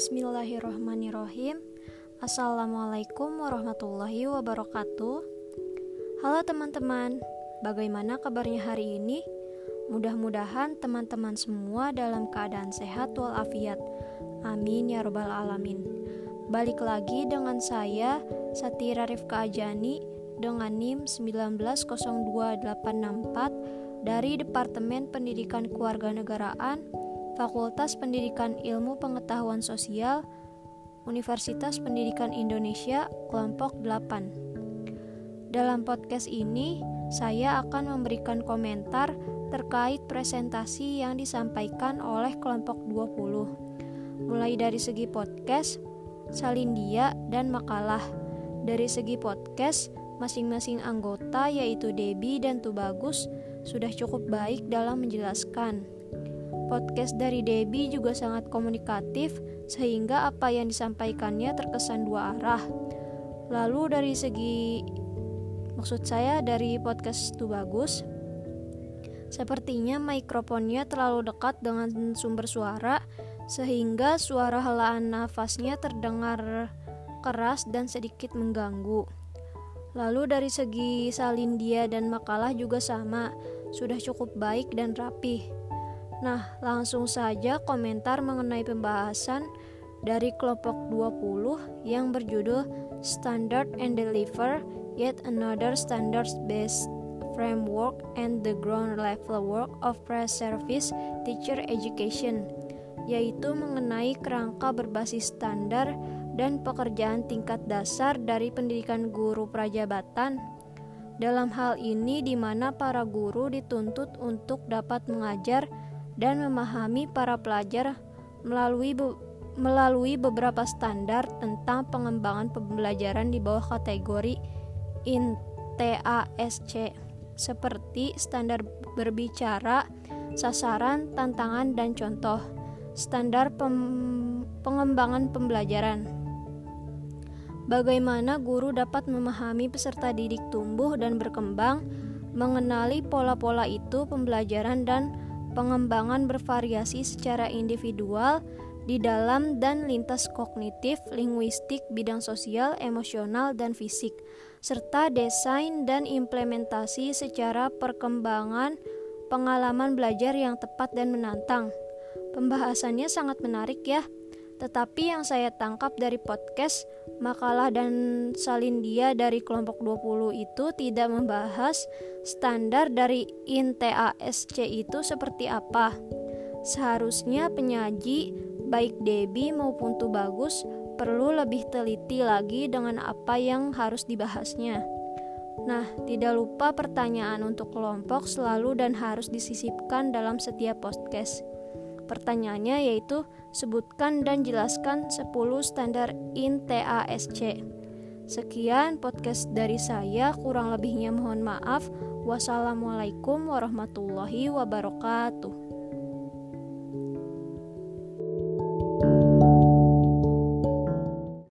Bismillahirrahmanirrahim. Assalamualaikum warahmatullahi wabarakatuh. Halo teman-teman, bagaimana kabarnya hari ini? Mudah-mudahan teman-teman semua dalam keadaan sehat walafiat. Amin ya robbal alamin. Balik lagi dengan saya, Satira Rifka Ajani dengan NIM 1902864 dari Departemen Pendidikan Kewarganegaraan Fakultas Pendidikan Ilmu Pengetahuan Sosial, Universitas Pendidikan Indonesia, kelompok 8. Dalam podcast ini, saya akan memberikan komentar terkait presentasi yang disampaikan oleh kelompok 20. Mulai dari segi podcast, salindia, dan makalah. Dari segi podcast, masing-masing anggota yaitu Debbie dan Tubagus sudah cukup baik dalam menjelaskan. Podcast dari Debbie juga sangat komunikatif, sehingga apa yang disampaikannya terkesan dua arah. Lalu dari segi maksud saya dari podcast itu bagus. Sepertinya mikrofonnya terlalu dekat dengan sumber suara sehingga suara helaan nafasnya terdengar keras dan sedikit mengganggu. Lalu dari segi salin dia dan makalah juga sama, sudah cukup baik dan rapih. Nah, langsung saja komentar mengenai pembahasan dari kelompok 20 yang berjudul Standard and Deliver Yet Another Standards-Based Framework and the Ground Level Work of Pre-Service Teacher Education yaitu mengenai kerangka berbasis standar dan pekerjaan tingkat dasar dari pendidikan guru prajabatan. Dalam hal ini di mana para guru dituntut untuk dapat mengajar dan memahami para pelajar melalui be melalui beberapa standar tentang pengembangan pembelajaran di bawah kategori INTASC seperti standar berbicara, sasaran, tantangan, dan contoh. Standar pem pengembangan pembelajaran. Bagaimana guru dapat memahami peserta didik tumbuh dan berkembang, mengenali pola-pola itu pembelajaran dan pengembangan bervariasi secara individual di dalam dan lintas kognitif, linguistik, bidang sosial, emosional, dan fisik, serta desain dan implementasi secara perkembangan pengalaman belajar yang tepat dan menantang. Pembahasannya sangat menarik ya. Tetapi yang saya tangkap dari podcast, makalah dan salindia dari kelompok 20 itu tidak membahas standar dari INTASC itu seperti apa. Seharusnya penyaji baik Debbie maupun Tubagus perlu lebih teliti lagi dengan apa yang harus dibahasnya. Nah, tidak lupa pertanyaan untuk kelompok selalu dan harus disisipkan dalam setiap podcast. Pertanyaannya yaitu sebutkan dan jelaskan 10 standar INTASC. Sekian podcast dari saya, kurang lebihnya mohon maaf. Wassalamualaikum warahmatullahi wabarakatuh.